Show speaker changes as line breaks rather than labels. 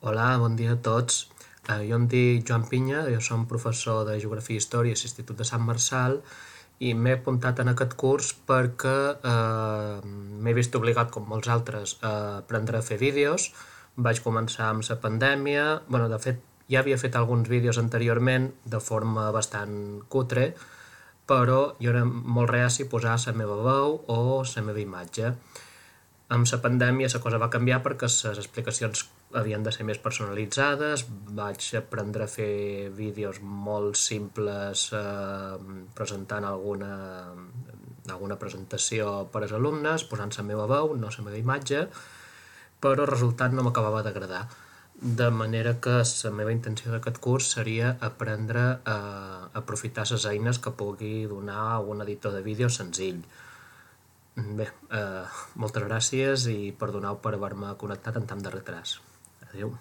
Hola, bon dia a tots. Eh, jo em dic Joan Pinya, jo som professor de Geografia i Història a l'Institut de Sant Marçal i m'he apuntat en aquest curs perquè eh, m'he vist obligat, com molts altres, a aprendre a fer vídeos. Vaig començar amb la pandèmia, bueno, de fet ja havia fet alguns vídeos anteriorment de forma bastant cutre, però jo era molt reaci a posar la meva veu o la meva imatge. Amb la pandèmia la cosa va canviar perquè les explicacions havien de ser més personalitzades, vaig aprendre a fer vídeos molt simples eh, presentant alguna, alguna presentació per als alumnes, posant la meva veu, no la meva imatge, però el resultat no m'acabava d'agradar. De manera que la meva intenció d'aquest curs seria aprendre a aprofitar les eines que pugui donar un editor de vídeo senzill. Bé, eh, moltes gràcies i perdoneu per haver-me connectat amb tant de retras. Adéu.